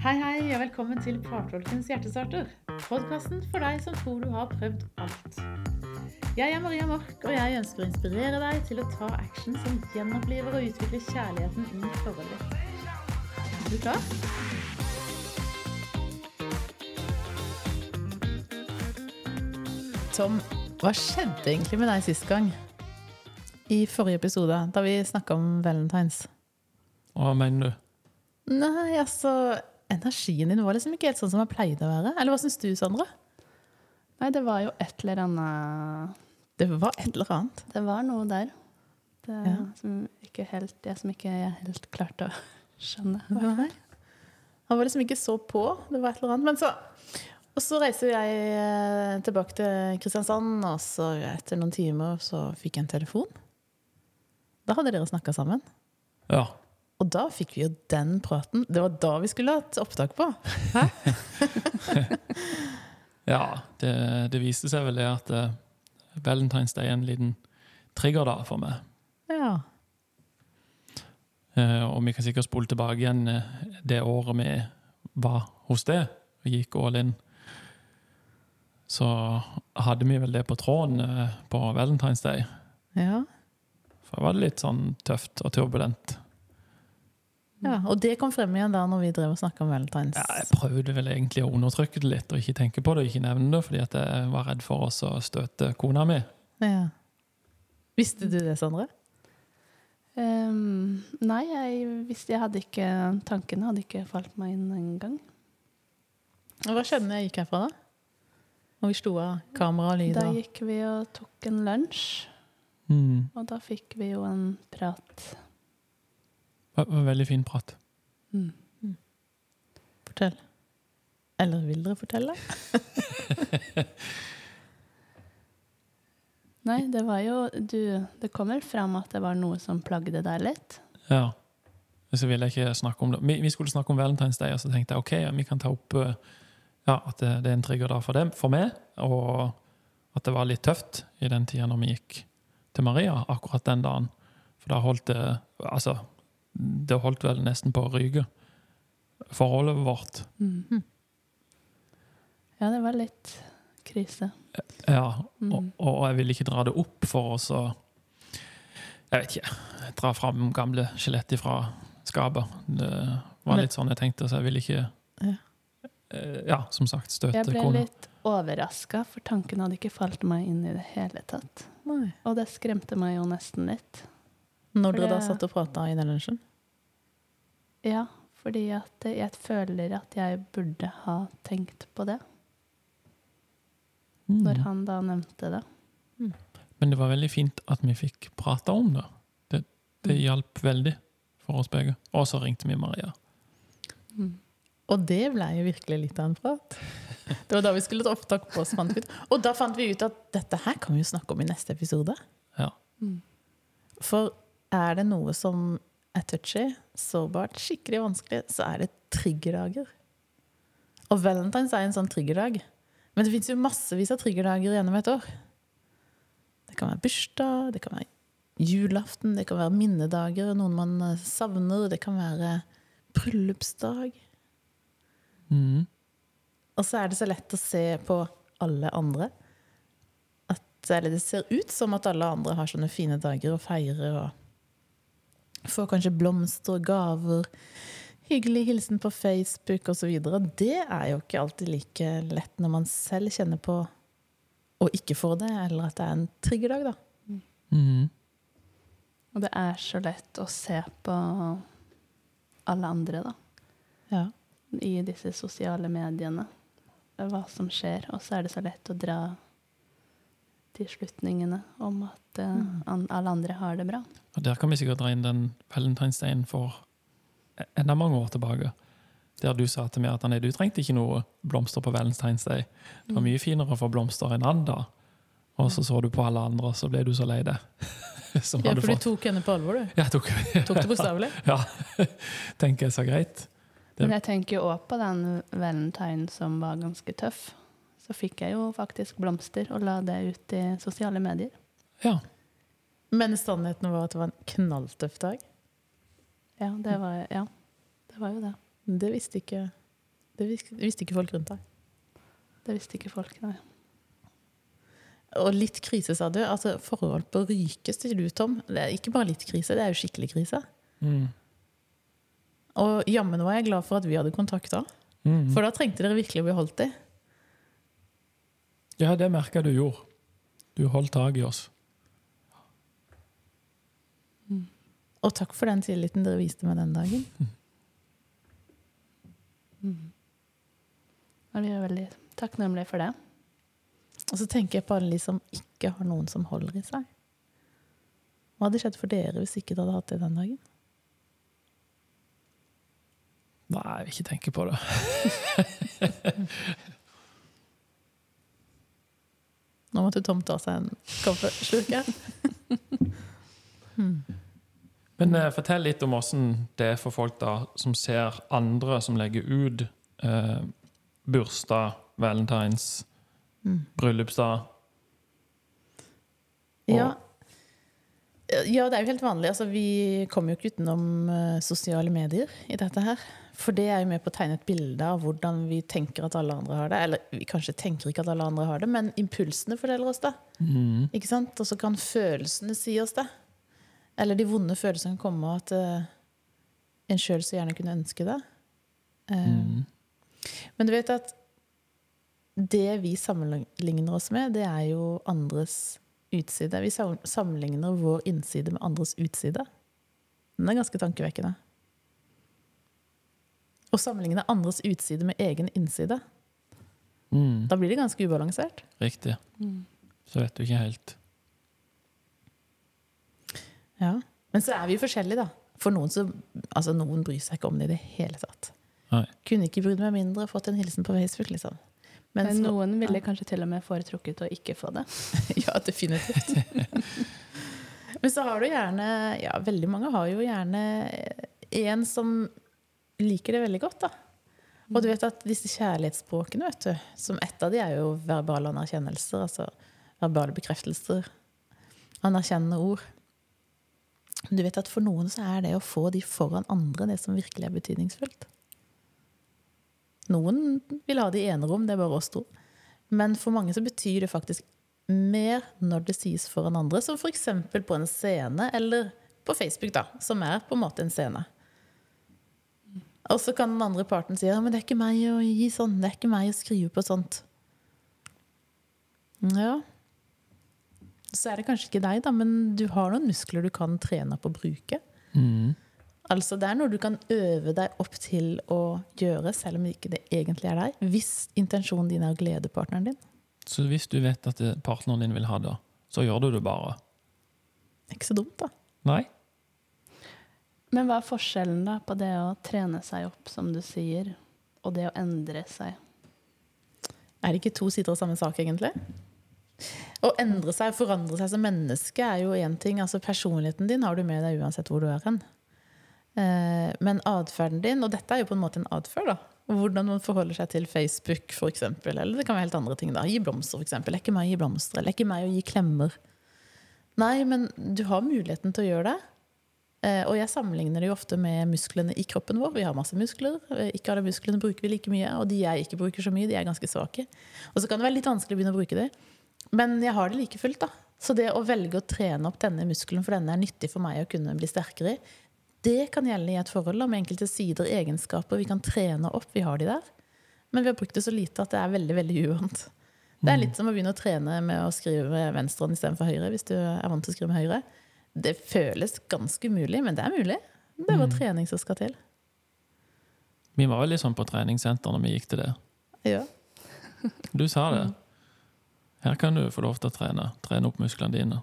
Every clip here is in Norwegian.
Hei, hei, og velkommen til Partolkens hjertestarter. Podkasten for deg som tror du har prøvd alt. Jeg er Maria Mork, og jeg ønsker å inspirere deg til å ta action som gjenoppliver og utvikler kjærligheten i forholdet ditt. Er du klar? Tom, hva skjedde egentlig med deg sist gang? I forrige episode, da vi snakka om valentines. Hva mener du? Nei, altså Energien din var liksom ikke helt sånn som den pleide å være. Eller hva syns du, Sandra? Nei, det var jo et eller annet Det var et eller annet. Det var noe der. Det, Ja. som ikke helt, jeg som ikke jeg helt klarte å skjønne. Nei. Han var liksom ikke så på. Det var et eller annet. Men så, og så reiser jeg eh, tilbake til Kristiansand, og så etter noen timer så fikk jeg en telefon. Da hadde dere snakka sammen. Ja. Og da fikk vi jo den praten. Det var da vi skulle hatt opptak på. Hæ? ja det, det viste seg vel det at uh, Valentine's Day er en liten trigger da for meg. Ja. Uh, og vi kan sikkert spole tilbake igjen uh, det året vi var hos det og gikk all in. Så hadde vi vel det på tråden uh, på Valentine's Day. ja. For da var det litt sånn tøft og turbulent. Ja, Og det kom frem igjen da når vi drev og snakka om valentines. Ja, jeg prøvde vel egentlig å undertrykke det litt og ikke tenke på det og ikke nevne det, fordi at jeg var redd for å støte kona mi. Ja. Visste du det, Sondre? Um, nei, jeg visste jeg hadde ikke Tankene hadde ikke falt meg inn engang. Hva skjedde når jeg gikk herfra, da? Når vi sto av kamera og lyd? Da gikk vi og tok en lunsj, Mm. og da fikk vi jo en prat. Det var veldig fin prat. Mm. Fortell. Eller vil dere fortelle? Nei, det var jo du, Det kommer fram at det var noe som plagde deg litt. Ja. Så ville jeg ikke snakke om det. Vi, vi skulle snakke om Valentine's Day, og så tenkte jeg ok, vi kan ta opp eh, ja, at det, det er en trigger da for, dem, for meg, og at det var litt tøft i den tida når vi gikk til Maria akkurat den dagen. For da holdt det Altså, det holdt vel nesten på å ryke, forholdet vårt. Mm. Ja, det var litt krise. Ja, Mm. og, og jeg ville ikke dra det opp for oss å Jeg vet ikke. Dra fram gamle skjelett fra skapet. Det var litt sånn jeg tenkte, så jeg ville ikke Ja. eh, Ja, som sagt, støte Jeg ble kona. litt overraska, for tanken hadde ikke falt meg inn i det hele tatt. Nei. Og det skremte meg jo nesten litt. Når dere da satt og prata i den lunsjen? Ja, fordi at jeg føler at jeg burde ha tenkt på det Mm. når han da nevnte det. Men det var veldig fint at vi fikk prata om det. Det, det Mm. hjalp veldig for oss begge. Og så ringte vi Maria. Mm. Og det ble jo virkelig litt av en prat. Det var da vi skulle ta opptak på oss. Fant vi ut. Og da fant vi ut at dette her kan vi jo snakke om i neste episode. Ja. Mm. For er det noe som er touchy, sårbart, skikkelig vanskelig, så er det triggerdager. Og valentines er en sånn triggerdag. Men det fins jo massevis av triggerdager gjennom et år. Det kan være bursdag, det kan være julaften, det kan være minnedager, noen man eh, savner, det kan være bryllupsdag. Mm. Og så er det så lett å se på alle andre at Eller det ser ut som at alle andre har sånne fine dager og feirer og får kanskje blomster, gaver, hyggelig hilsen på Facebook osv. Det er jo ikke alltid like lett når man selv kjenner på å ikke få det, eller at det er en triggerdag, da. Mm. Og det er så lett å se på alle andre, da. Ja. I disse sosiale mediene. Hva som skjer. Og så er det så lett å dra de slutningene om at uh, an alle andre har det bra. Og der kan vi sikkert dra inn den valentinsdagen Day for enda mange år tilbake. Der du sa til meg at du trengte ikke noe blomster på valentinsdag. Det var mye finere å få blomster en annen dag. Og så så du på alle andre, og så ble du så lei deg. Som ja, hadde for du tok henne på alvor, du. Ja, jeg tok, Tok det bokstavelig. ja, tenker jeg så greit. Det- Men jeg tenker jo òg på den valentine som var ganske tøff. Så fikk jeg jo faktisk blomster og la det ut i sosiale medier. Ja. Men sannheten var at det var en knalltøff dag. Ja, det var, ja, det var jo det. Det visste ikke Det vis- visste ikke folk rundt deg. Det visste ikke folk, nei. Og litt krise, sa du. Altså, forhold på rykes til du, Tom. Det er ikke bare litt krise, det er jo skikkelig krise. Mm. Og jammen var jeg glad for at vi hadde kontakt da. Mm. For da trengte dere virkelig å bli holdt i. Ja, det merka du gjorde. Du holdt tak i oss. Og takk for den tilliten dere viste meg den dagen. Mm. mm. Jeg er veldig takknemlig for det. Og så tenker jeg på alle de som ikke har noen som holder i seg. Hva hadde skjedd for dere hvis ikke dere hadde hatt det den dagen? Nei, jeg vil ikke tenke på det. Nå måtte Tom ta seg en kaffeslurk her. Men eh, fortell litt om åssen det er for folk da som ser andre som legger ut eh, bursdag, valentines, bryllupsdag. Ja. ja, det er jo helt vanlig. Altså, vi kommer jo ikke utenom eh, sosiale medier i dette her. For det er jo med på å tegne et bilde av hvordan vi tenker at alle andre har det. Eller vi kanskje tenker ikke at alle andre har det, men impulsene forteller oss det. Mm. Ikke sant? Og så kan følelsene si oss det. Eller de vonde følelsene kan komme at uh, en sjøl så gjerne kunne ønske det. Eh, Mm. Men du vet at det vi sammenligner oss med, det er jo andres utside. Vi sammenligner vår innside med andres utside. Den er ganske tankevekkende. Å sammenligne andres utside med egen innside, Mm. da blir det ganske ubalansert. Riktig. Så vet du ikke helt. Ja. Men så er vi jo forskjellige, da. For noen, så, altså noen bryr seg ikke om det i det hele tatt. Nei. Kunne ikke brydd meg mindre fått en hilsen på Facebook, liksom. Men Men så- noen ville kanskje til og med foretrukket å ikke få det. ja, definitivt. Men så har du gjerne Ja, veldig mange har jo gjerne en som liker det veldig godt, da. Og du vet at disse kjærlighetsspråkene, vet du, som ett av de er jo verbale anerkjennelser, altså verbale bekreftelser. Anerkjennende ord. Du vet at for noen så er det å få de foran andre det som virkelig er betydningsfullt. Noen vil ha det i enerom, det er bare oss to. Men for mange så betyr det faktisk mer når det sies foran andre, som f.eks. på en scene eller på Facebook, da, som er på en måte en scene. Og så kan den andre parten si ja, men det er ikke meg å gi sånn, det er ikke meg å skrive på sånt. Ja. Så er det kanskje ikke deg, da, men du har noen muskler du kan trene på å bruke. Mm. Altså Det er noe du kan øve deg opp til å gjøre, selv om ikke det egentlig er deg. Hvis intensjonen din er å glede partneren din. Så hvis du vet at partneren din vil ha det, så gjør du det bare. Ikke så dumt, da. Nei? Men hva er forskjellen da på det å trene seg opp, som du sier, og det å endre seg? Er det ikke to sider av samme sak, egentlig? Å endre seg forandre seg som menneske er jo én ting. altså Personligheten din har du med deg uansett hvor du er hen. Eh, Men atferden din, og dette er jo på en måte en atferd, da. Hvordan man forholder seg til Facebook, for eksempel. Eller det kan være helt andre ting. da. Gi blomster. Det er ikke meg å gi blomster. Er ikke meg å gi klemmer. Nei, men du har muligheten til å gjøre det. Eh, Og jeg sammenligner det jo ofte med musklene i kroppen vår. Vi har masse muskler. Eh, Ikke alle musklene bruker vi like mye, og de jeg ikke bruker så mye, de er ganske svake. Og så kan det være litt vanskelig å begynne å bruke det. Men jeg har det like fullt, da. Så det å velge å trene opp denne muskelen, for denne er nyttig for meg å kunne bli sterkere i, det kan gjelde i et forhold om med enkelte sider, egenskaper vi kan trene opp. Vi har de der. Men vi har brukt det så lite at det er veldig veldig uvant. Det er litt som å begynne å trene med å skrive med venstrehånd istedenfor høyre. hvis du er vant til å skrive med høyre. Det føles ganske umulig, men det er mulig. Det er bare trening som skal til. Vi var veldig sånn på treningssenter når vi gikk til det. Ja. Du sa det. Her kan du få lov til å trene. Trene opp musklene dine.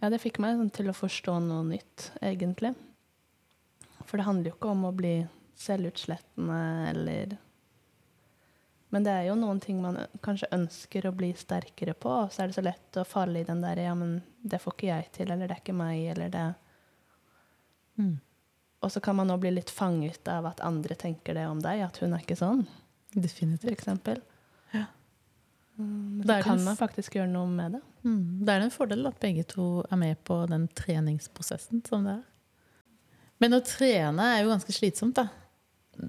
Ja, det fikk meg sånn til å forstå noe nytt, egentlig. For det handler jo ikke om å bli selvutslettende eller Men det er jo noen ting man kanskje ønsker å bli sterkere på, og så er det så lett å falle i den der Ja, men det får ikke jeg til, eller det er ikke meg, eller det Mm. Og så kan man nå bli litt fanget av at andre tenker det om deg, at hun er ikke sånn, for Definitivt. eksempel. Ja. Mm, så kan man faktisk gjøre noe med det. Mm. Det er en fordel at begge to er med på den treningsprosessen som det er. Men å trene er jo ganske slitsomt, da.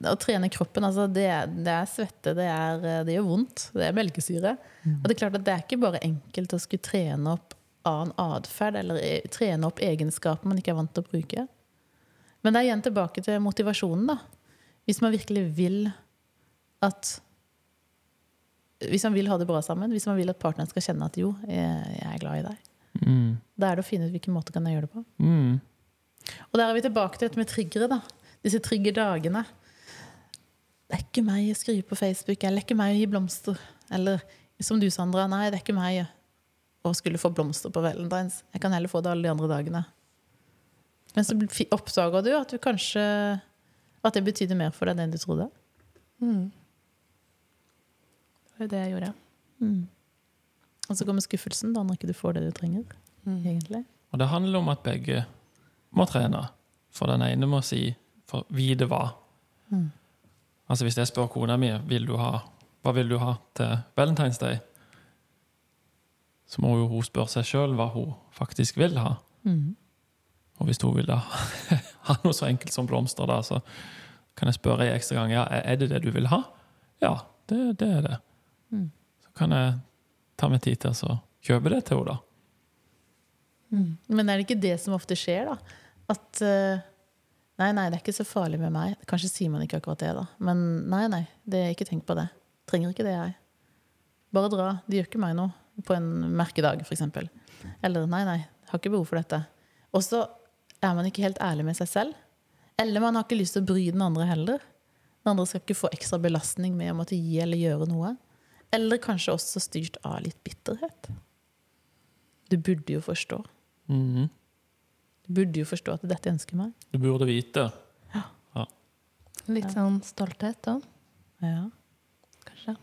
Å trene kroppen, altså det, det er svette, det, er, eh, det gjør vondt. Det er melkesyre. Og det er klart at det er ikke bare enkelt å skulle trene opp annen atferd eller e- trene opp egenskaper man ikke er vant til å bruke. Men det er igjen tilbake til motivasjonen, da. Hvis man virkelig vil at Hvis man vil ha det bra sammen, hvis man vil at partneren skal kjenne at jo, jeg, jeg er glad i deg, Mm. da er det å finne ut hvilken måte kan jeg gjøre det på. Mm. Og der er vi tilbake til dette med triggere. da. Disse triggerdagene. Det er ikke meg å skrive på Facebook, eller det er ikke meg å gi blomster. Eller som du, Sandra. Nei, det er ikke meg å skulle få blomster på valentines. Jeg kan heller få det alle de andre dagene. Men så oppdager oppdaga du at du kanskje At det betydde mer for deg enn du trodde. Mm. Det var jo det jeg gjorde. Mm. Og så kommer skuffelsen da når ikke du får det du trenger. Mm. egentlig. Og det handler om at begge må trene. For den ene må si for vite hva. Mm. Altså Hvis jeg spør kona mi vil du ha, hva vil du ha til Valentine's Day, så må jo hun spørre seg sjøl hva hun faktisk vil ha. Mm. Og hvis hun vil da ha noe så enkelt som blomster, da, så kan jeg spørre en ekstra gang ja, er det det du vil ha. Ja, det, det er det. Mm. Så kan jeg ta meg tid til å kjøpe det til henne, da. Mm. Men er det ikke det som ofte skjer, da? At eh, Nei, nei, det er ikke så farlig med meg. Kanskje sier man ikke akkurat det, da. Men nei, nei, det, ikke tenk på det. Trenger ikke det, jeg. Bare dra. Det gjør ikke meg noe. På en merkedag, f.eks. Eller nei, nei, har ikke behov for dette. Og så er man ikke helt ærlig med seg selv. Eller man har ikke lyst til å bry den andre heller. Den andre skal ikke få ekstra belastning med å måtte gi eller gjøre noe. Eller kanskje også styrt av litt bitterhet. Du burde jo forstå. Mhm. Du burde jo forstå at dette ønsker meg. Du burde vite. Litt sånn stolthet òg, Ja. kanskje.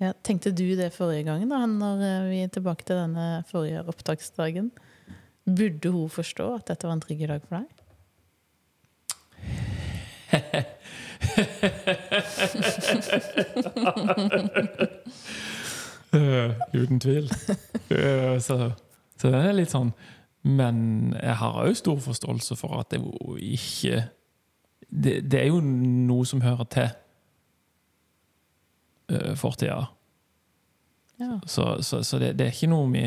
Ja, tenkte du det forrige gangen, da, når eh, vi er tilbake til denne forrige opptaksdagen? Burde hun forstå at dette var en triggerdag for deg? uh, uten tvil. Uh, så, så det er litt sånn Men jeg har òg stor forståelse for at det jo ikke Det, det er jo noe som hører til øh, fortida. Ja. Så, så, så det, det er ikke noe vi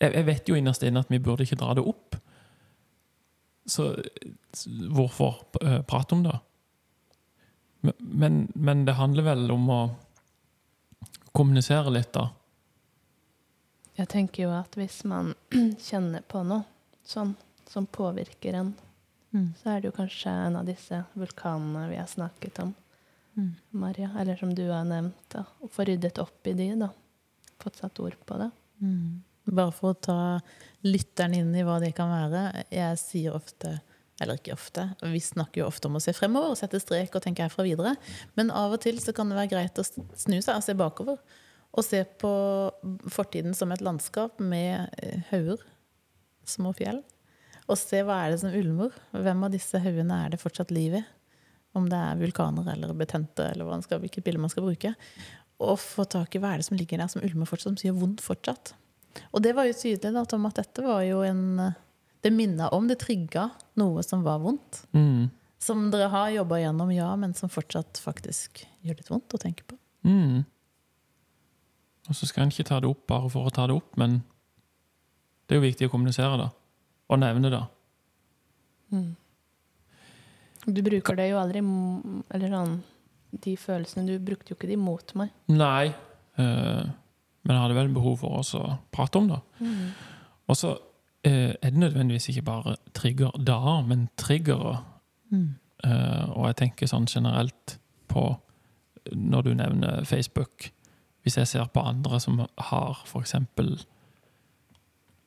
jeg, jeg vet jo innerst inne at vi burde ikke dra det opp. Så hvorfor øh, prate om det? Men, men, men det handler vel om å kommunisere litt, da. Jeg tenker jo at hvis man kjenner på noe sånn som påvirker en, Mm. så er det jo kanskje en av disse vulkanene vi har snakket om, Mm. Maria, eller som du har nevnt, da, å få ryddet opp i de, da. Fått satt ord på det. Mm. Bare for å ta lytteren inn i hva det kan være. Jeg sier ofte, eller ikke ofte, vi snakker jo ofte om å se fremover og sette strek og tenke herfra videre. Men av og til så kan det være greit å snu seg og se bakover. Og se på fortiden som et landskap med eh, hauger, små fjell. Og se hva er det som ulmer. Hvem av disse haugene er det fortsatt liv i? Om det er vulkaner eller betente, eller skal, hvilket bilde man skal bruke. Og få tak i hva er det som ligger der som ulmer fortsatt, som gjør vondt fortsatt. Og det var jo tydelig da, Tom, at dette var jo en Det minna om, det trigga noe som var vondt. Mm. Som dere har jobba gjennom, ja, men som fortsatt faktisk gjør litt vondt å tenke på. Mm. Og så skal en ikke ta det opp bare for å ta det opp, men det er jo viktig å kommunisere det. Og nevne det. Du bruker det jo aldri Eller sånn De følelsene Du brukte jo ikke de mot meg. Nei, eh, men jeg hadde vel behov for oss å prate om det. Og så eh, er det nødvendigvis ikke bare trigger da, men triggere. Eh, og jeg tenker sånn generelt på Når du nevner Facebook Hvis jeg ser på andre som har eksempel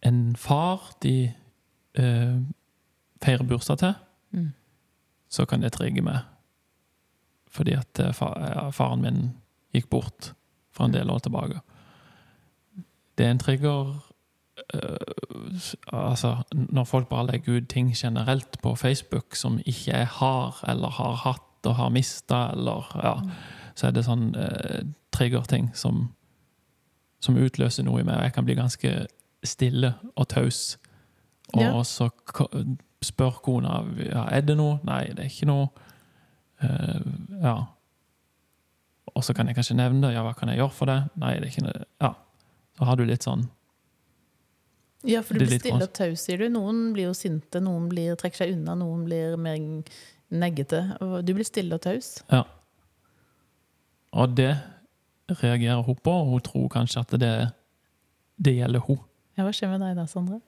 en far de eh, feirer bursdag til, Mm. så kan det trigge meg. Fordi at eh, faren min gikk bort for en del år tilbake. Det er en trigger eh, Altså, når folk bare legger ut ting generelt på Facebook som ikke jeg har, eller har hatt og har mista, eller ja, så er det sånn eh, triggerting som, som utløser noe i meg. Jeg kan bli ganske stille og taus. Og Ja. så spør kona ja, er det noe. Nei, det er ikke noe. Uh, ja. Og så kan jeg kanskje nevne det. Ja, hva kan jeg gjøre for det? Nei, det er ikke noe. Ja. Så har du litt sånn Ja, for du blir stille og taus, sier du. Noen blir jo sinte, noen blir, trekker seg unna, noen blir mer neggete. Du blir stille og taus. Ja. Og det reagerer hun på, og hun tror kanskje at det, det gjelder hun. Ja, hva skjer med deg da, Sondre?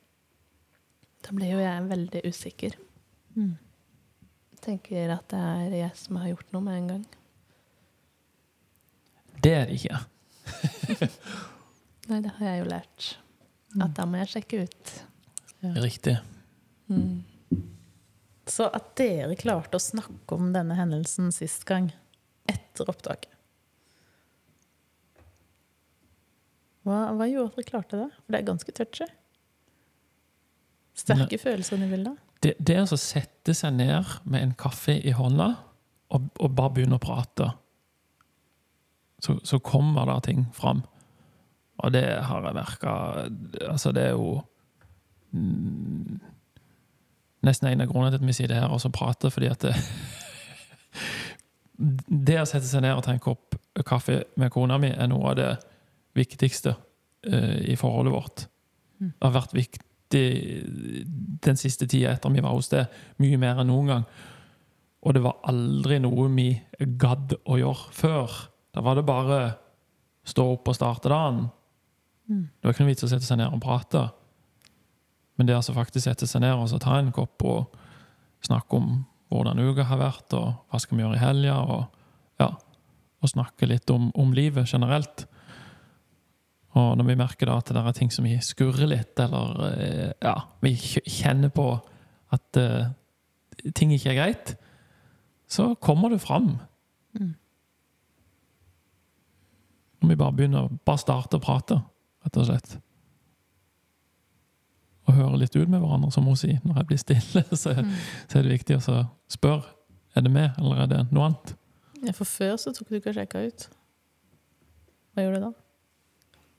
Da blir jo jeg veldig usikker. Mm. Tenker at det er jeg som har gjort noe med en gang. Det er det ikke. Nei, det har jeg jo lært. Mm. At da må jeg sjekke ut. Riktig. Mm. Så at dere klarte å snakke om denne hendelsen sist gang, etter opptaket Hva, hva gjorde at dere klarte det? For det er ganske touchy. Sterke følelser inne i bildet. Det, det å sette seg ned med en kaffe i hånda og, og bare begynne å prate, så, så kommer det ting fram. Og det har jeg merka Altså, det er jo mm, nesten en av grunnene til at vi sier det her og så prater, fordi at det, det å sette seg ned og tenke opp kaffe med kona mi er noe av det viktigste eh, i forholdet vårt. Mm. Det har vært viktig den siste tida etter vi var hos det, mye mer enn noen gang. Og det var aldri noe vi gadd å gjøre før. Da var det bare stå opp og starte dagen. Mm. Det var ikke noe vits å sette seg ned og prate. Men det altså faktisk sette seg ned og så ta en kopp og snakke om hvordan uka har vært, og hva skal vi gjøre i helga, og, ja, og snakke litt om, om livet generelt. Og når vi merker da at det er ting som vi skurrer litt, eller eh, ja, vi kjenner på at uh, ting ikke er greit, så kommer det fram. Mm. Når vi bare begynner å bare starte å prate, rett og slett. Og høre litt ut med hverandre, som hun sier. Når jeg blir stille, så, Mm. så er det viktig å spørre er det meg, eller er det noe annet. Ja, for før så tok du ikke og sjekka ut. Hva gjorde du da?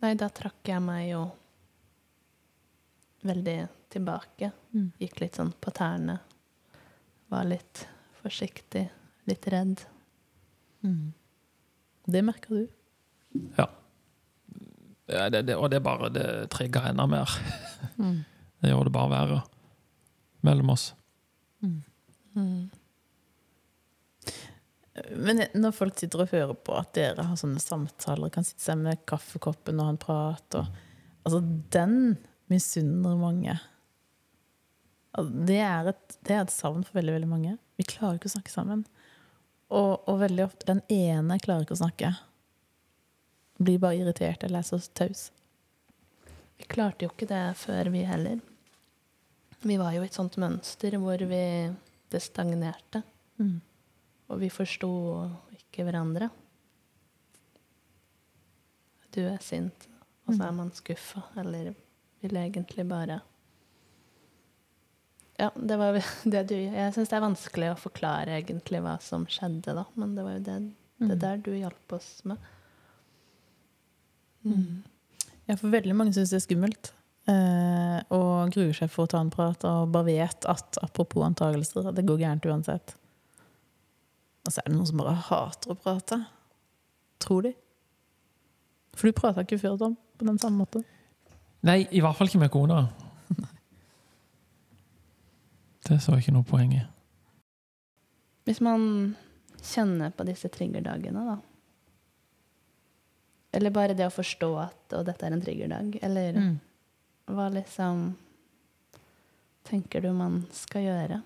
Nei, da trakk jeg meg jo veldig tilbake. Mm. Gikk litt sånn på tærne. Var litt forsiktig, litt redd. Mm. Det merka du. Ja, det, det, og det bare det trigger enda mer. Mm. Det gjør det bare verre mellom oss. Mm. Men når folk sitter og hører på at dere har sånne samtaler, kan sitte seg med kaffekoppen og ha en prat og, Altså, den misunner mange. Det, er et, det er et savn for veldig, veldig mange. Vi klarer ikke å snakke sammen. Og, og veldig ofte Den ene klarer ikke å snakke. Blir bare irritert eller er så taus. Vi klarte jo ikke det før, vi heller. Vi var jo i et sånt mønster hvor vi det stagnerte. Mm. Og vi forsto ikke hverandre. Du er sint, og så er man skuffa, eller vil egentlig bare Ja, det var det du Jeg syns det er vanskelig å forklare egentlig hva som skjedde, da, men det var jo det, det Mm. der du hjalp oss med. Mm. Ja, for veldig mange syns det er skummelt. Eh, og gruer seg for å ta en prat og bare vet at apropos antagelser, at det går gærent uansett. Og så er det noen som bare hater å prate. Tror de. For du prata ikke før, Tom, på den samme måten. Nei, i hvert fall ikke med kona. Det så jeg ikke noe poeng i. Hvis man kjenner på disse triggerdagene, da. Eller bare det å forstå at og dette er en triggerdag. Eller Mm. hva liksom tenker du man skal gjøre?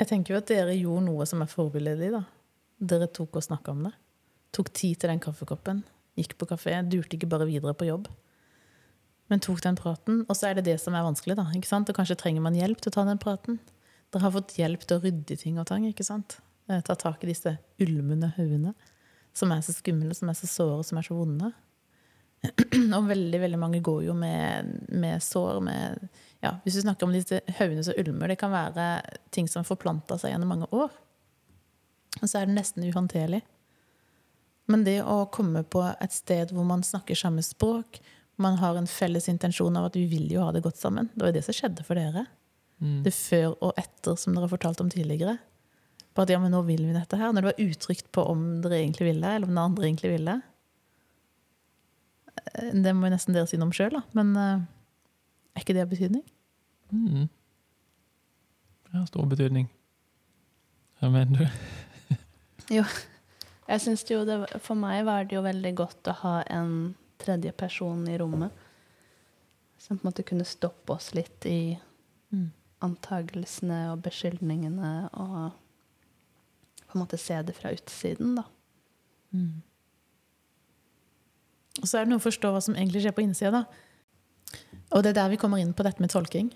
Jeg tenker jo at dere gjorde noe som er forbilledlig. da. Dere tok og snakka om det. Tok tid til den kaffekoppen. Gikk på kafé. Durte ikke bare videre på jobb. Men tok den praten. Og så er det det som er vanskelig. da, ikke sant? Og kanskje trenger man hjelp til å ta den praten. Dere har fått hjelp til å rydde ting og tang. ikke sant? Eh, Ta tak i disse ulmende haugene som er så skumle, som er så såre, som er så vonde. Og veldig veldig mange går jo med, med sår. med ja, Hvis vi snakker om disse haugene som ulmer, det kan være ting som forplanta seg gjennom mange år. Og så er det nesten uhåndterlig. Men det å komme på et sted hvor man snakker samme språk, Man har en felles intensjon av at vi vil jo ha det godt sammen. Det var jo det som skjedde for dere. Mm. Det før og etter, som dere har fortalt om tidligere. På at ja, men nå vil vi dette her. Når det var utrygt på om dere egentlig ville, eller om den andre egentlig ville. Eh, Det må jo nesten dere si noe om sjøl, da. Men eh, er ikke det av betydning? Mm. Det har stor betydning. Hva mener du? jo, Jeg synes jo det, For meg var det jo veldig godt å ha en tredje person i rommet. Som på en måte kunne stoppe oss litt i Mm. antagelsene og beskyldningene, og på en måte se det fra utsiden, da. Mm. Og så er det noe å forstå hva som egentlig skjer på innsida, da. Og det er der vi kommer inn på dette med tolking.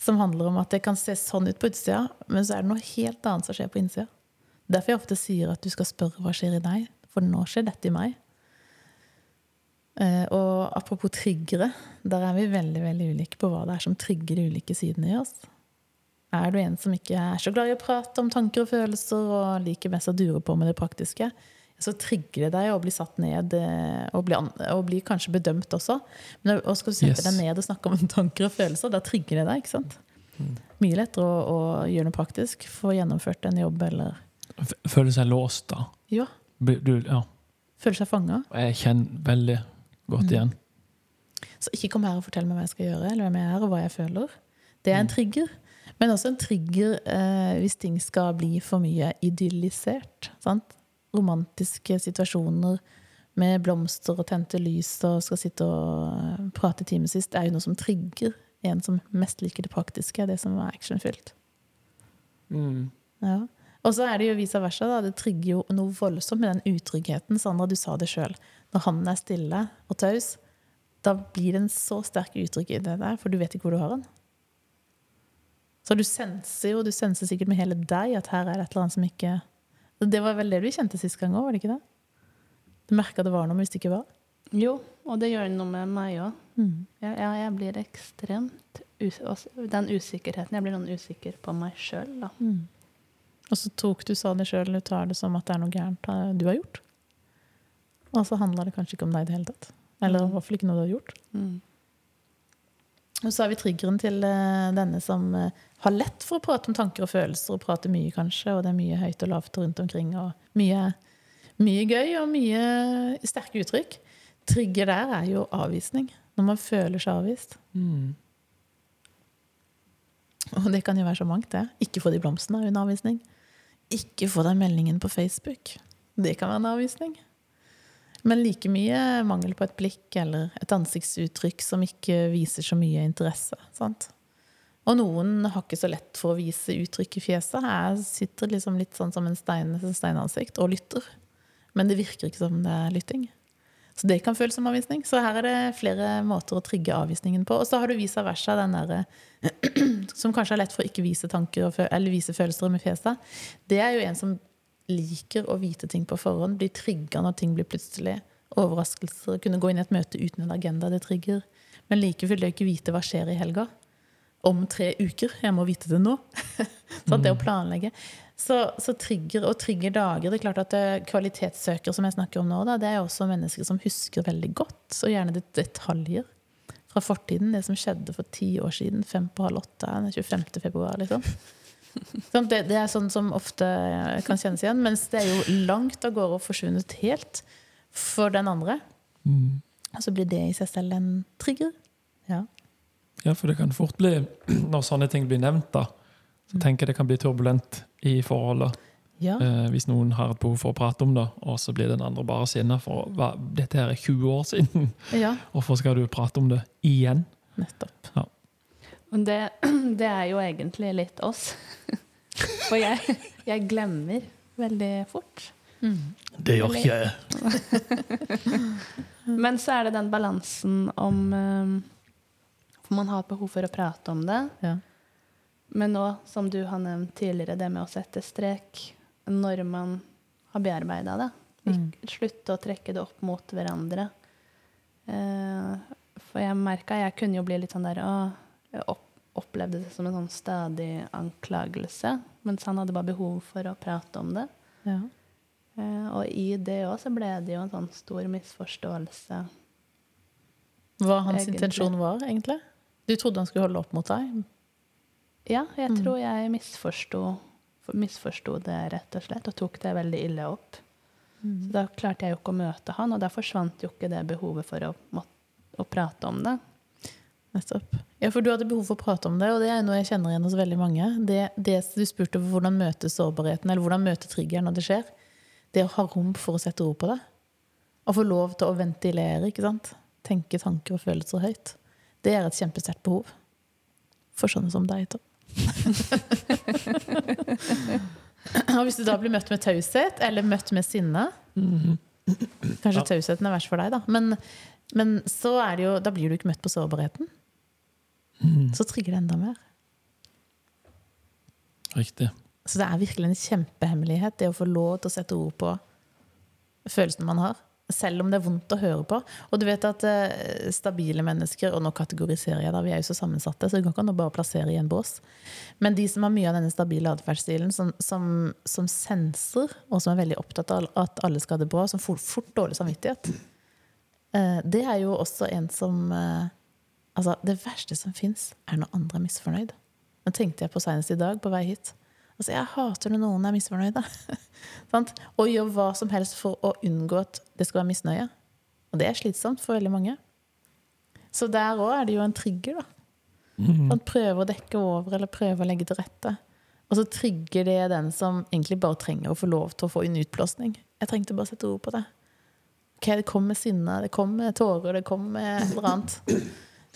Som handler om at det kan se sånn ut på utsida, men så er det noe helt annet som skjer på innsida. Derfor jeg ofte sier at du skal spørre hva skjer i deg, for nå skjer dette i meg. Eh, og apropos triggere, der er vi veldig veldig ulike på hva det er som trigger de ulike sidene i oss. Er du en som ikke er så glad i å prate om tanker og følelser, og liker best å dure på med det praktiske, så trigger det deg å bli satt ned eh, og bli, og bli kanskje bedømt også. Men og skal du sette Yes. deg ned og snakke om tanker og følelser, da trigger det deg. ikke sant? Mye lettere å, å gjøre noe praktisk, få gjennomført en jobb eller Føle seg låst, da. Ja, Du, ja. føle seg fanga. Jeg kjenner veldig godt Mm. igjen. Så ikke kom her og fortell meg hva jeg skal gjøre, eller hvem jeg er, og hva jeg føler. Det er en trigger. Men også en trigger eh, hvis ting skal bli for mye idyllisert. Sant? Romantiske situasjoner med blomster og tente lys og skal sitte og prate timevis, er jo noe som trigger en som mest liker det praktiske, det som er actionfylt. Mm. Ja. Og så er det jo vice versa. Da. Det trigger jo noe voldsomt med den utryggheten. Sandra, du sa det sjøl. Når han er stille og taus, da blir det en så sterk utrygghet i det der, for du vet ikke hvor du har han. Så du senser jo, du senser sikkert med hele deg at her er det et eller annet som ikke Det var vel det du kjente sist gang òg, var det ikke det? Du merka det var noe, men visste ikke hva? Jo, og det gjør noe med meg òg. Mm. Ja, jeg blir ekstremt også- Den usikkerheten. Jeg blir noen usikker på meg sjøl, da. Mm. Og så tok du, sa det sjøl, du tar det som at det er noe gærent eh, du har gjort. Og så handler det kanskje ikke om deg i det hele tatt. Eller i Mm. hvert fall ikke noe du har gjort. Mm. Og så har vi triggeren til eh, denne som eh, har lett for å prate om tanker og følelser, og prate mye, kanskje, og det er mye høyt og lavt rundt omkring, og mye, mye gøy og mye sterke uttrykk. Trigger der er jo avvisning. Når man føler seg avvist. Mm. Og det kan jo være så mangt, det. Ikke få de blomstene er jo en avvisning. Ikke få den meldingen på Facebook. Det kan være en avvisning. Men like mye mangel på et blikk eller et ansiktsuttrykk som ikke viser så mye interesse. Sant? Og noen har ikke så lett for å vise uttrykk i fjeset. Her sitter liksom litt sånn som en stein, steinansikt og lytter. Men det virker ikke som det er lytting. Så det kan føles som avvisning. Så her er det flere måter å trigge avvisningen på. Og så har du vice versa, den derre som kanskje er lett for å ikke vise tanker eller vise følelser med fjeset. Det er jo en som liker å vite ting på forhånd, blir trigga når ting blir plutselig overraskelser. Kunne gå inn i et møte uten en agenda, det trigger. Men like fullt det å ikke vite hva skjer i helga. Om tre uker. Jeg må vite det nå. sånn, det å planlegge. Så, så trigger og trigger dager Det er klart at kvalitetssøker Kvalitetssøkere, som jeg snakker om nå, da, det er også mennesker som husker veldig godt, og gjerne det, detaljer fra fortiden. Det som skjedde for ti år siden, fem på halv åtte, 25. februar, liksom. Sånn, Det, det er sånn som ofte kan kjennes igjen, mens det er jo langt av gårde og forsvunnet helt for den andre. Mm. Og så blir det i seg selv en trigger. Ja. Ja, for det kan fort bli, når sånne ting blir nevnt, da, så tenker jeg det kan bli turbulent i forholdet. ja. Eh, hvis noen har et behov for å prate om det, og så blir den andre bare sinna for hva, dette her er 20 år siden. ja. Hvorfor skal du prate om det igjen? Nettopp. Og det, det er jo egentlig litt oss. For jeg, jeg glemmer veldig fort. Mm. Det gjør ikke jeg. Men så er det den balansen om eh, For man har behov for å prate om det. Ja. Men nå, som du har nevnt tidligere, det med å sette strek når man har bearbeida det. Mm. Slutte å trekke det opp mot hverandre. Eh, for jeg merka jeg kunne jo bli litt sånn der å, opplevde det som en sånn stadig anklagelse. Mens han hadde bare behov for å prate om det. Ja. Eh, og i det òg så ble det jo en sånn stor misforståelse Hva hans Egentlig. intensjon var, egentlig? Du trodde han skulle holde opp mot deg? Ja, jeg Mm. tror jeg misforsto, misforsto det, rett og slett, og tok det veldig ille opp. Så da klarte jeg jo ikke å møte han, og da forsvant jo ikke det behovet for å, å prate om det. Nettopp. Ja, for du hadde behov for å prate om det, og det er noe jeg kjenner igjen hos veldig mange. Det, det du spurte om hvordan møte sårbarheten, eller hvordan møte triggeren når det skjer. Det å ha rom for å sette ro på det. Å få lov til å ventilere, ikke sant. Tenke tanker og følelser høyt. Det er et kjempesterkt behov. For sånne som deg, Tom. og hvis du da blir møtt med taushet, eller møtt med sinne Kanskje Ja. tausheten er verst for deg, da. Men, men så er det jo, da blir du ikke møtt på sårbarheten. Så trigger det enda mer. Riktig. Så det er virkelig en kjempehemmelighet, det å få lov til å sette ord på følelsene man har. Selv om det er vondt å høre på. Og du vet at eh, stabile mennesker, og nå kategoriserer jeg da, vi er jo så sammensatte, så det går ikke an å bare plassere i en bås. Men de som har mye av denne stabile atferdsstilen, som, som, som senser, og som er veldig opptatt av at alle skal ha det bra, som får fort dårlig samvittighet, eh, det er jo også en som eh, Altså, det verste som fins, er når andre er misfornøyd. Nå tenkte jeg på senest i dag på vei hit. Altså, jeg hater når noen er misfornøyde. Og gjør hva som helst for å unngå at det skal være misnøye. Og det er slitsomt for veldig mange. Så der òg er det jo en trigger. da. Man prøver å dekke over eller prøver å legge til rette. Og så trigger det den som egentlig bare trenger å få lov til å få en utblåsning. Jeg trengte bare å sette ord på det. Ok, Det kommer sinne, det kommer tårer, det kommer et eller annet.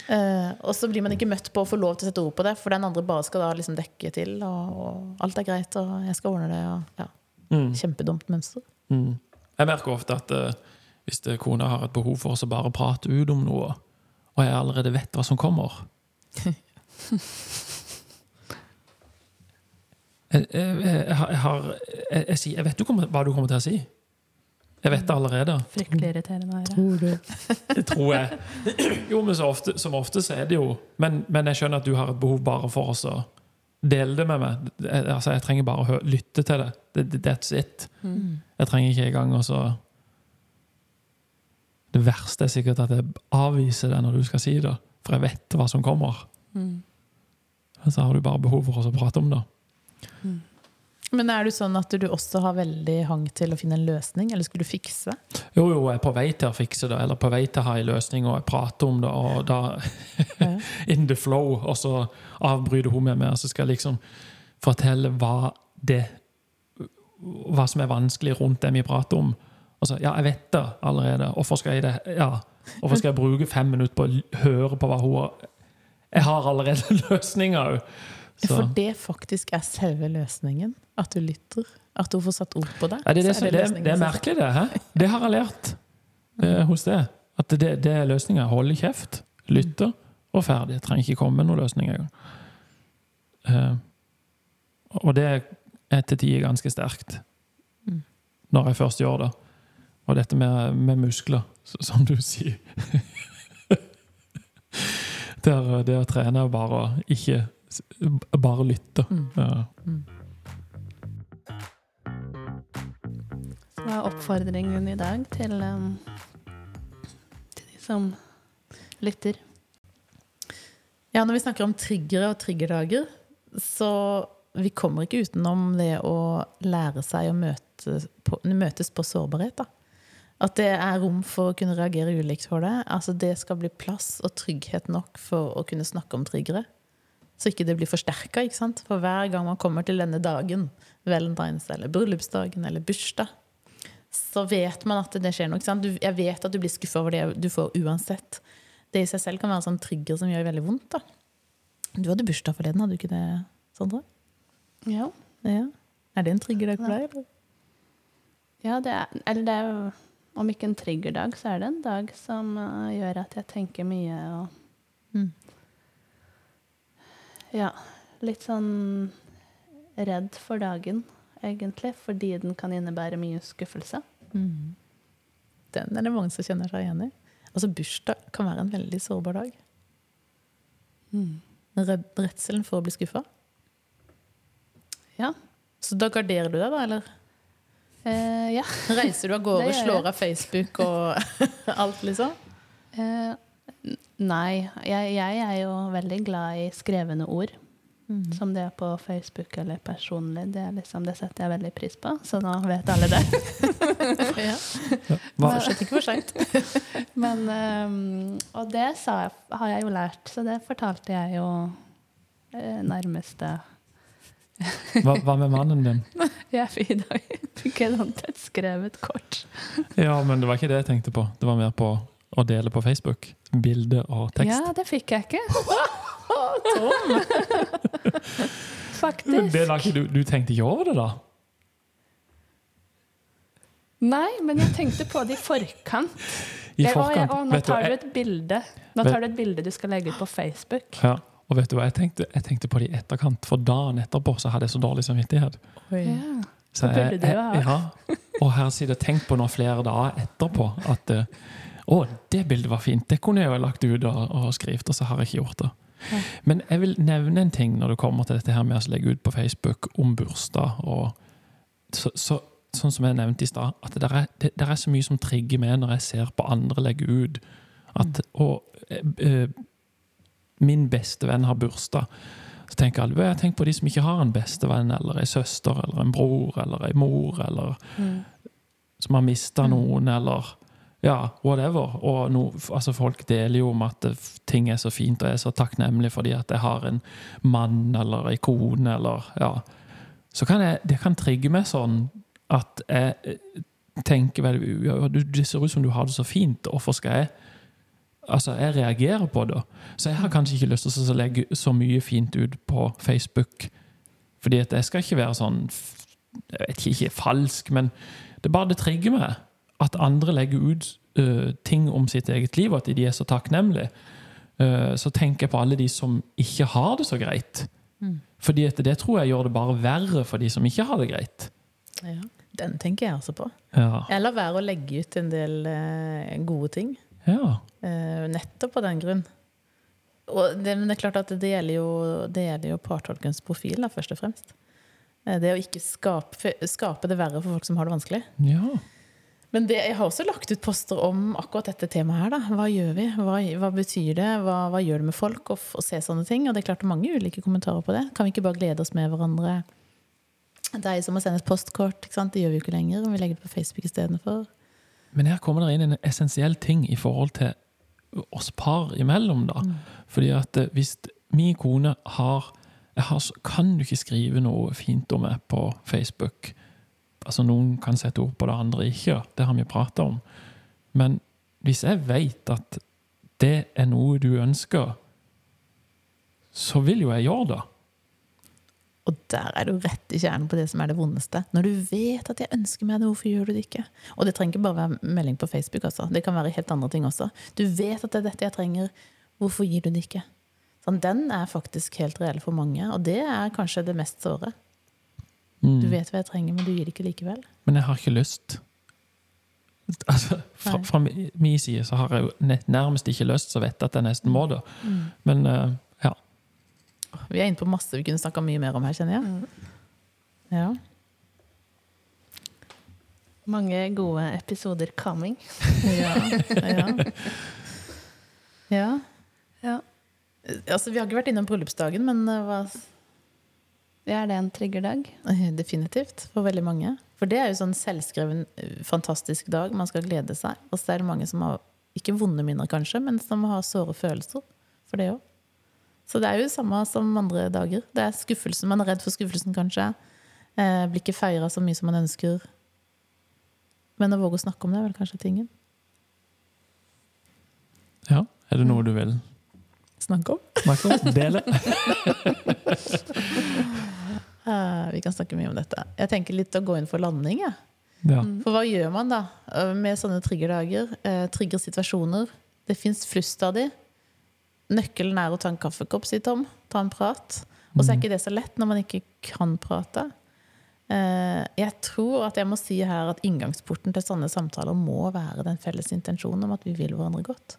Eh, og så blir man ikke møtt på å få lov til å sette ord på det, for den andre bare skal da liksom dekke til, og, og alt er greit, og jeg skal ordne det. Og, ja. Mm. Kjempedumt mønster. Mm. Jeg merker ofte at uh, hvis det, kona har et behov for å bare prate ut om noe, og jeg allerede vet hva som kommer jeg, jeg, jeg, har- jeg, har- jeg, jeg, jeg vet du kommer- hva du kommer til å si. Jeg vet det allerede. Fryktelig irriterende å høre. Det tror jeg. Jo, men så ofte, som ofte så er det jo men, men jeg skjønner at du har et behov bare for oss å dele det med meg. Jeg, altså, jeg trenger bare å høre, lytte til det. That's it. Jeg trenger ikke engang å så Det verste er sikkert at jeg avviser det når du skal si det, for jeg vet hva som kommer. Mm. Men så har du bare behov for oss å prate om det. Men er du sånn at du også har veldig hang til å finne en løsning, eller skulle du fikse? Jo, jo, jeg er på vei til å fikse det, eller på vei til å ha en løsning, og jeg prater om det, og da in the flow, og så avbryter hun meg med, og så skal jeg liksom fortelle hva det hva som er vanskelig rundt det vi prater om. Og så, ja, jeg vet det allerede. Hvorfor skal jeg det? Ja. Hvorfor skal jeg bruke fem minutter på å høre på hva hun har Jeg har allerede løsninger òg. For det faktisk er selve løsningen. At du lytter. At du får satt ord på det. Ja, det, er det, er det, det er merkelig, det. Hæ? Det har jeg lært eh, hos deg. At det, det er løsninga. Holde kjeft, lytte og ferdig. Jeg trenger ikke komme med noen løsning engang. Eh, og det er til tider ganske sterkt. Mm. Når jeg først gjør det. Og dette med, med muskler, som du sier. det, er, det å trene er bare å ikke Bare lytte. Mm. Ja. Hva er oppfordringen i dag til, um, til de som lytter? Ja, når vi snakker om triggere og triggerdager, så vi kommer ikke utenom det å lære seg å møte på, møtes på sårbarhet. Da. At det er rom for å kunne reagere ulikt for det. Altså Det skal bli plass og trygghet nok for å kunne snakke om triggere. Så ikke det blir forsterka. For hver gang man kommer til denne dagen, valentines eller bryllupsdagen eller bursdag, så vet man at det skjer noe. Sant? Du, jeg vet at du blir skuffa over det du får uansett. Det i seg selv kan være en sånn trigger som gjør veldig vondt. da. Du hadde bursdag forleden, hadde du ikke det, Sondre? Ja. Ja. Er det en triggerdag for deg? Eller? Ja, det er, eller det er jo Om ikke en triggerdag, så er det en dag som uh, gjør at jeg tenker mye og Mm. Ja. Litt sånn redd for dagen, egentlig, fordi den kan innebære mye skuffelse. Mm. Den er det mange som kjenner seg igjen i. Altså Bursdag kan være en veldig sårbar dag. Redd, redselen for å bli skuffa. Ja. Så da garderer du deg, da? Eller Eh, ja. reiser du av gårde, slår av Facebook og alt, liksom? Eh, Nei, jeg, jeg er jo veldig glad i skrevne ord. Som det er på Facebook eller personlig. Det, er liksom, det setter jeg veldig pris på, så nå vet alle det. ja. Hva, Fortsatt ikke for seint. Men, ehm, og det sa jeg, har jeg jo lært, så det fortalte jeg jo eh, nærmeste hva, hva med mannen din? Jeg fikk i dag fikk jeg sånt et skrevet kort. Ja, men det var ikke det jeg tenkte på. Det var mer på å dele på Facebook. Bilde og tekst. Ja, det fikk jeg ikke. Tom! Faktisk. Det la ikke du, du tenkte ikke over det, da? Nei, men jeg tenkte på det i forkant. I forkant. og jeg- og nå vet tar du et bilde Nå Vet- tar du et bilde du skal legge ut på Facebook. ja, og vet du hva, jeg tenkte, jeg tenkte på det i etterkant, for dagen etterpå så hadde jeg så dårlig samvittighet. Oi. Ja. Så jeg, jeg, ja, og her sier det tenkt på nå flere dager etterpå at eh, å, det bildet var fint. Det kunne jeg jo lagt ut og, og skrevet, og så har jeg ikke gjort det. Ja. Men jeg vil nevne en ting når det kommer til dette her med å legge ut på Facebook om bursdag. og så, så, Sånn som jeg nevnte i stad, at det er, det, der er så mye som trigger meg når jeg ser på andre legge ut. At, og eh, eh, min beste venn har bursdag. Så tenker alle, jeg tenker på de som ikke har en bestevenn, eller en søster, eller en bror, eller en mor, eller Mm. som har mista noen, eller ja, whatever. Og no, altså folk deler jo om at ting er så fint, og jeg er så takknemlig fordi at jeg har en mann eller en kone, eller ja. Så kan jeg, det kan trigge meg sånn at jeg eh, tenker vel Det ser ut som du har det så fint, hvorfor skal jeg Altså, jeg reagerer på det. Så jeg har kanskje ikke lyst til å legge så mye fint ut på Facebook. Fordi at jeg skal ikke være sånn Jeg vet ikke, ikke falsk, men det bare det trigger meg. At andre legger ut uh, ting om sitt eget liv, og at de er så takknemlige. uh, så tenker jeg på alle de som ikke har det så greit. Mm. Fordi at det tror jeg gjør det bare verre for de som ikke har det greit. Ja. Den tenker jeg også på. Ja. Jeg lar være å legge ut en del uh, gode ting. ja. Nettopp av den grunn. Og det, men det er klart at det gjelder jo, det gjelder jo partolkens profil, da, først og fremst. Det å ikke skape, skape det verre for folk som har det vanskelig. ja. Men det, jeg har også lagt ut poster om akkurat dette temaet her. Da. Hva gjør vi? Hva, hva betyr det? Hva, hva gjør det med folk å, å se sånne ting? Og det er klart mange ulike kommentarer på det. Kan vi ikke bare glede oss med hverandre? Det er som å sende et postkort. Ikke sant? Det gjør vi jo ikke lenger. Om vi legger det på Facebook istedenfor. Men her kommer det inn en essensiell ting i forhold til oss par imellom. da. Fordi at eh, hvis min kone har, jeg har Kan du ikke skrive noe fint om meg på Facebook? Altså Noen kan sette ord på det, andre ikke. Det har vi prata om. Men hvis jeg vet at det er noe du ønsker, så vil jo jeg gjøre det. Og der er du rett i kjernen på det som er det vondeste. Når du vet at jeg ønsker meg det, hvorfor gjør du det ikke? Og det trenger ikke bare være melding på Facebook. Altså. Det kan være helt andre ting også. Du vet at det er dette jeg trenger, hvorfor gir du det ikke? Sånn, den er faktisk helt reell for mange, og det er kanskje det mest såre. Mm. Du vet hva jeg trenger, men du gir det ikke likevel. Men jeg har ikke lyst. Altså, fra, fra min side så har jeg jo nærmest ikke lyst, så vet jeg at jeg nesten må det. Mm. Men uh, ja. Vi er inne på masse vi kunne snakka mye mer om her, kjenner jeg. Ja. Mange gode episoder coming. Ja. ja. ja. Ja. Altså, vi har ikke vært innom bryllupsdagen, men eh, hva Er det en triggerdag? Eh, Definitivt, for veldig mange. For det er jo sånn selvskreven, eh, fantastisk dag. Man skal glede seg. Og så er det mange som har ikke vonde minner, kanskje, men som har såre følelser for det òg. Så det er jo det samme som andre dager. Det er skuffelsen. Man er redd for skuffelsen, kanskje. Eh, blir ikke feira så mye som man ønsker. Men å våge å snakke om det er vel kanskje tingen. ja. Er det noe du vil Snakke om? snakke om? Dele? Eh, vi kan snakke mye om dette. Jeg tenker litt å gå inn for landing, Ja. Ja. For hva gjør man da øh, med sånne triggerdager? Uh, triggersituasjoner. Det fins flust av de. Nøkkelen er å ta en kaffekopp, sier Tom. Ta en prat. Og så er ikke det så lett når man ikke kan prate. Eh, jeg tror at jeg må si her at inngangsporten til sånne samtaler må være den felles intensjonen om at vi vil hverandre godt.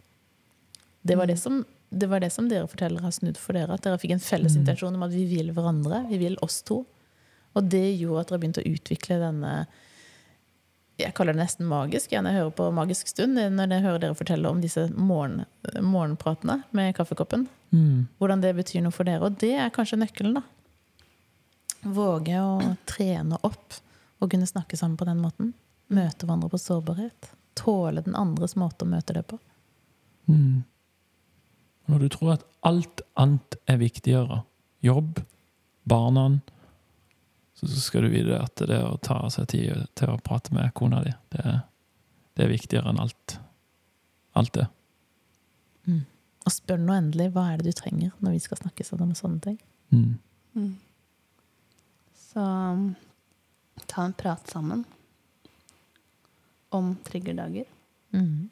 Det var det som, det var det som dere forteller har snudd for dere. At dere fikk en felles intensjon om at vi vil hverandre. Vi vil oss to. Og det gjorde at dere begynte å utvikle denne Jeg kaller det nesten magisk jeg hører på Magisk stund. Når jeg hører dere fortelle om disse morgen, morgenpratene med kaffekoppen. Mm. Hvordan det betyr noe for dere. Og det er kanskje nøkkelen, da. Våge å trene opp og kunne snakke sammen på den måten. Møte hverandre på sårbarhet. Tåle den andres måte å møte det på. Mm. Når du tror at alt annet er viktigere, jobb, barna, så skal du vite at det å ta seg tid til å prate med kona di, det, er- det er viktigere enn alt. Alt det. Og spør nå endelig hva er det du trenger når vi skal snakke sammen om sånne ting. Mm. Mm. Så um, ta en prat sammen om triggerdager. Mm.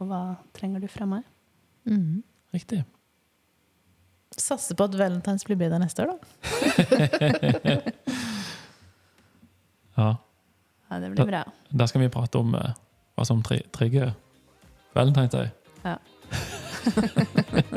Og hva trenger du fra meg? Mm. Riktig. Satser på at Valentines blir bedre neste år, da. Ja. Ja, det blir bra. Der skal vi prate om uh, hva som tri trigger Valentine's Day. Ja.